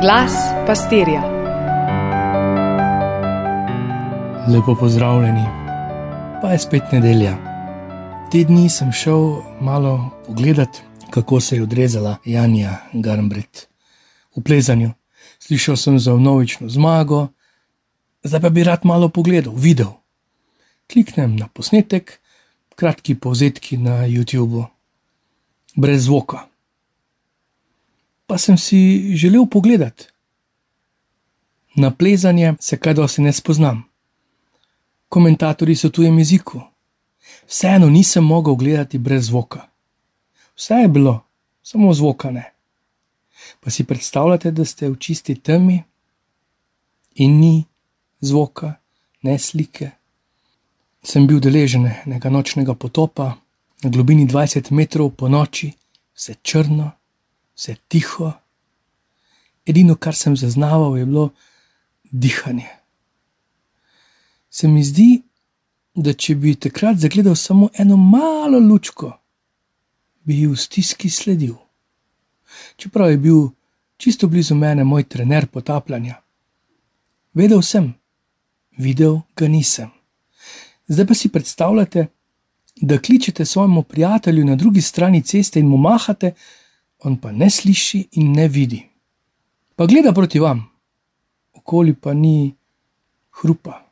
Glas pastirja. Lepo pozdravljeni, pa je spet nedelja. Te dni sem šel malo pogledat, kako se je odrezala Janja Garmbret v plezanju. Slišal sem za novično zmago, zdaj pa bi rad malo pogledal, videl. Kliknem na posnetek, kratki povzetki na YouTubu, brez zvoka pa sem si želel pogledati. Na plezanje se kaj dosti ne spoznam. Komentatorji so tujem jeziku. Vseeno nisem mogel gledati brez zvoka. Vse je bilo, samo zvoka ne. Pa si predstavljate, da ste v čisti temi in ni zvoka, ne slike. Sem bil deležen nekega nočnega potopa na globini 20 metrov po noči, vse črno, vse tiho. Edino, kar sem zaznaval, je bilo dihanje. Se mi zdi, da če bi takrat zagledal samo eno malo lučko, bi ji v stiski sledil. Čeprav je bil čisto blizu mene moj trener potapljanja. Vedel sem, videl ga nisem. Zdaj pa si predstavljate, da kličete svojemu prijatelju na drugi strani ceste in mu mahate, on pa ne sliši in ne vidi. Pa gleda proti vam, okoli pa ni hrupa,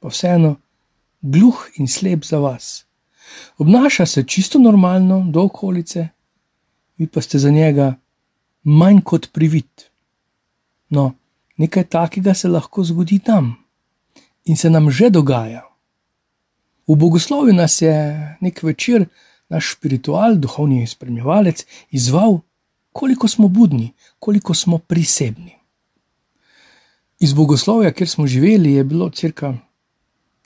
pa vseeno gluh in slep za vas. Obnaša se čisto normalno do okolice, vi pa ste za njega manj kot privit. No, nekaj takega se lahko zgodi tam in se nam že dogaja. V bogoslovju nas je nek večer naš spiritual, duhovni spremljevalec, izval, koliko smo budni, koliko smo prisebni. Iz bogoslovja, kjer smo živeli, je bilo cirka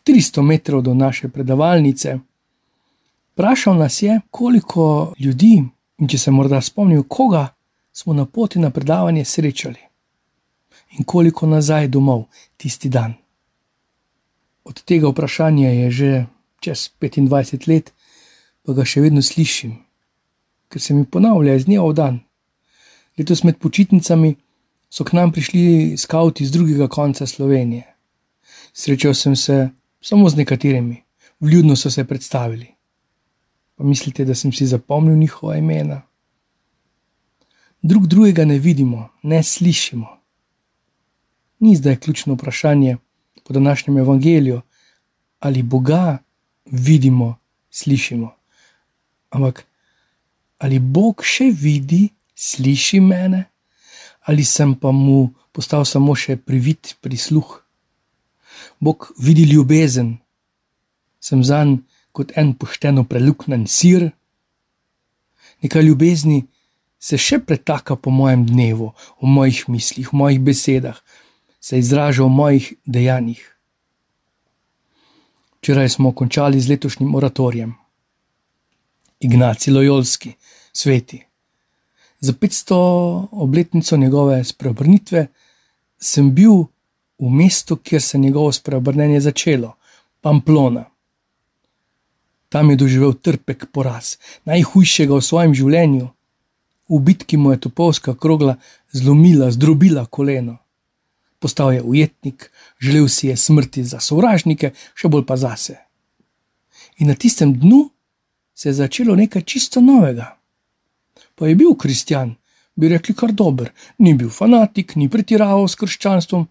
300 metrov do naše predavalnice. Vprašal nas je, koliko ljudi, in če se morda spomnil, koga smo na poti na predavanje srečali, in koliko nazaj domov tisti dan. Od tega vprašanja je že čez 25 let, pa ga še vedno slišim, ker se mi ponavlja iz dneva v dan. Letos med počitnicami so k nam prišli skavti iz drugega konca Slovenije. Srečal sem se samo z nekaterimi, vljudno so se predstavili. Pa mislite, da sem si zapomnil njihova imena? Drug drugega ne vidimo, ne slišimo. Ni zdaj ključno vprašanje po današnjem evangeliju, ali Boga vidimo, slišimo. Ampak ali Bog še vidi, sliši mene, ali sem pa mu postal samo še privit prisluh. Bog vidi ljubezen, sem zanj kot en pošteno preluknen sir. Nekaj ljubezni se še pretaka po mojem dnevu, v mojih mislih, v mojih besedah, se izraža v mojih dejanjih. Včeraj smo končali z letošnjim oratorijem. Ignaci Lojolski, sveti. Za 500 obletnico njegove spreobrnitve sem bil v mestu, kjer se je njegovo spreobrnenje začelo, Pamplona. Tam je doživel trpek poraz, najhujšega v svojem življenju. V bitki mu je topovska krogla zlomila, zdrobila koleno. Postal je ujetnik, želel si je smrti za sovražnike, še bolj pa zase. In na tistem dnu se je začelo nekaj čisto novega. Pa je bil kristjan, bi rekli kar dober, ni bil fanatik, ni pretiraval s krščanstvom.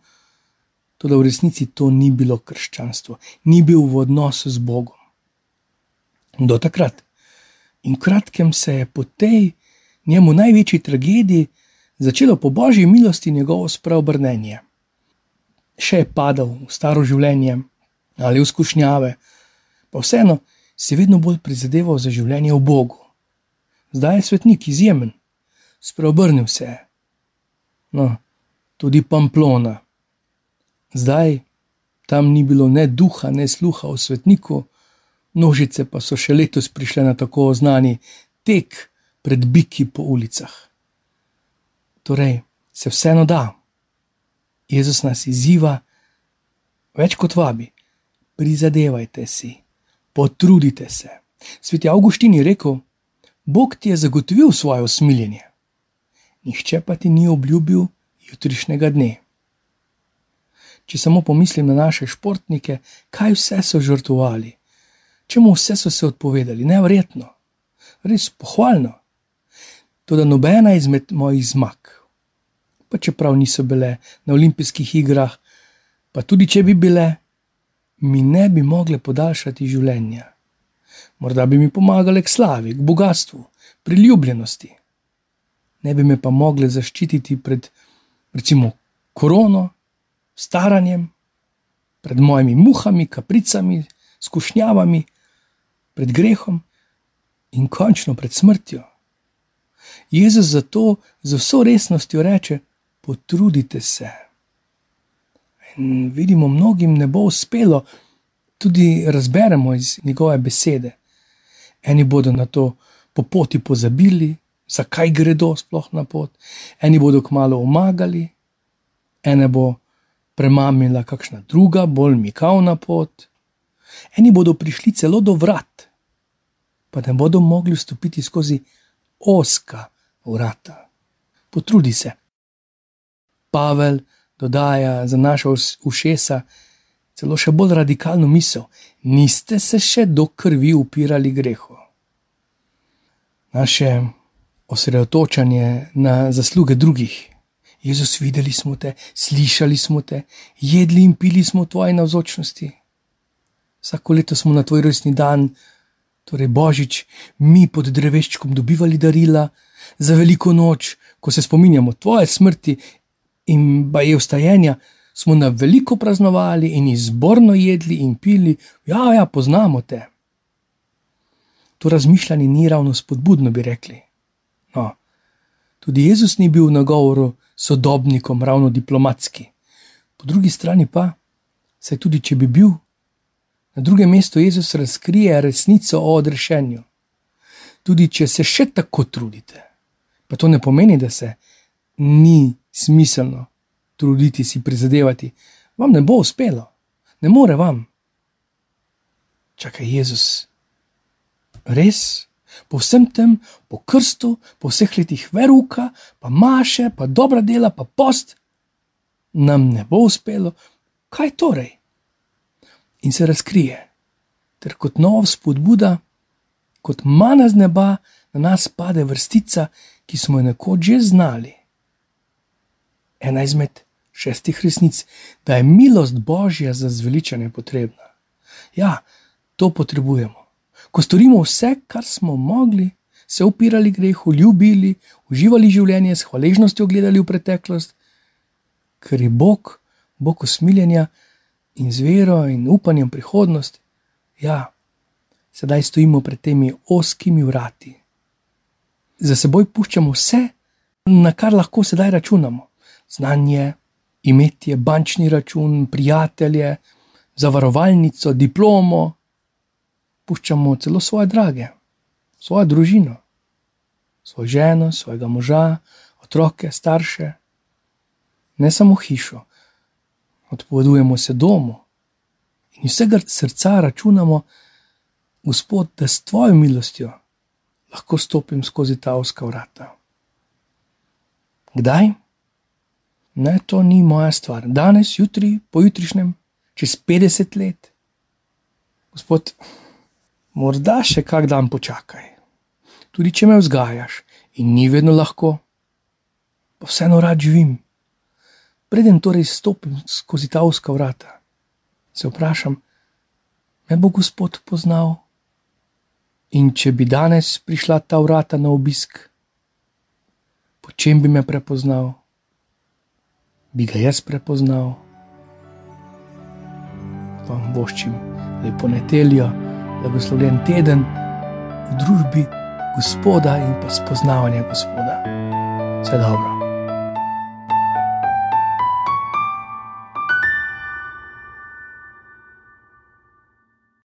Toda v resnici to ni bilo krščanstvo, ni bil v odnosu z Bogom. Do takrat. In kratkem se je po tej njemu največji tragediji začelo po božji milosti njegovo spreobrnenje. Še je padal v staro življenje ali v skušnjave, pa vseeno si vedno bolj prizadeval za življenje v Bogu. Zdaj je svetnik izjemen, spreobrnil se je. No, tudi Pamplona. Zdaj tam ni bilo ne duha, ne sluha v svetniku, množice pa so še letos prišle na tako znani tek pred biki po ulicah. Torej, se vseeno da. Jezus nas izziva, več kot vabi, prizadevajte si potrudite se. Sveti Augustin je rekel: Bog ti je zagotovil svoje usmiljenje, nihče pa ti ni obljubil jutrišnjega dne. Če samo pomislim na naše športnike, kaj vse so žrtvovali, čemu vse so se odpovedali, nevrjetno, res pohvalno. To, da nobena izmed mojih zmag, pa čeprav niso bile na olimpijskih igrah, pa tudi če bi bile, mi ne bi mogle podaljšati življenja. Morda bi mi pomagale k slavi, k bogatstvu, priljubljenosti. Ne bi me pa mogle zaščititi pred, recimo, korono, staranjem, pred mojimi muhami, kapricami, skušnjavami, pred grehom in končno pred smrtjo. Jezus zato z vso resnostjo reče: Potrudite se. In vidimo, mnogim ne bo uspelo, tudi razberemo iz njegove besede. Eni bodo na to po poti pozabili, zakaj gredo sploh na pot, eni bodo kmalo omagali, ene bo premamila kakšna druga, bolj mikavna pot, eni bodo prišli celo do vrat, pa ne bodo mogli vstopiti skozi oska vrata. Potrudi se. Pavel dodaja za naša ušesa celo še bolj radikalno misel: niste se še do krvi upirali grehu. Naše osredotočanje na zasluge drugih. Jezus, videli smo te, slišali smo te, jedli in pili smo v tvoji navzočnosti. Vsako leto smo na tvoj rojstni dan, torej Božič, mi pod dreveščkom dobivali darila, za veliko noč, ko se spominjamo tvoje smrti in baje vstajenja, smo na veliko praznovali in izborno jedli in pili, ja, ja, poznamo te. To razmišljanje ni ravno spodbudno, bi rekli. No, tudi Jezus ni bil na govoru sodobnikom, ravno diplomatski. Po drugi strani pa, saj tudi če bi bil, na drugem mestu Jezus razkrije resnico o odrešenju. Tudi če se še tako trudite, pa to ne pomeni, da se ni smiselno truditi, si prizadevati, vam ne bo uspelo, ne more vam. Čakaj, Jezus, res, po vsem tem, po krstu, po vseh letih veruka, pa maše, pa dobra dela, pa post, nam ne bo uspelo, kaj torej? In se razkrije, ter kot nov spodbuda, kot mana z neba, na nas pade vrstica, ki smo jo nekoč že znali. Ena izmed šestih resnic, da je milost Božja za zveličanje potrebna. Ja, to potrebujemo. Ko storimo vse, kar smo mogli, se upirali grehu, ljubili, uživali življenje, s hvaležnostjo gledali v preteklost, ker je Bog, Bog usmiljenja in z vero in upanjem prihodnost, ja, sedaj stojimo pred temi oskimi vrati. Za seboj puščamo vse, na kar lahko sedaj računamo: znanje, imetje, bančni račun, prijatelje, zavarovalnico, diplomo, puščamo celo svoje drage, svojo družino, svojo ženo, svojega moža, otroke, starše, ne samo hišo, odpovedujemo se domu in vsega srca računamo, Gospod, da s tvojo milostjo lahko stopim skozi ta oska vrata. Kdaj? Ne, to ni moja stvar. Danes, jutri, pojutrišnjem, čez 50 let. Gospod, morda še kak dan počakaj. Tudi če me vzgajaš in ni vedno lahko, pa vseeno rad živim. Preden torej stopim skozi ta uska vrata, se vprašam, me bo Gospod poznal. In če bi danes prišla ta vrata na obisk, po čem bi me prepoznal? Bi ga jaz prepoznal. Vam boščim lepo nedeljo, blagoslovljen teden v družbi Gospoda in pa spoznavanje Gospoda. Vse dobro.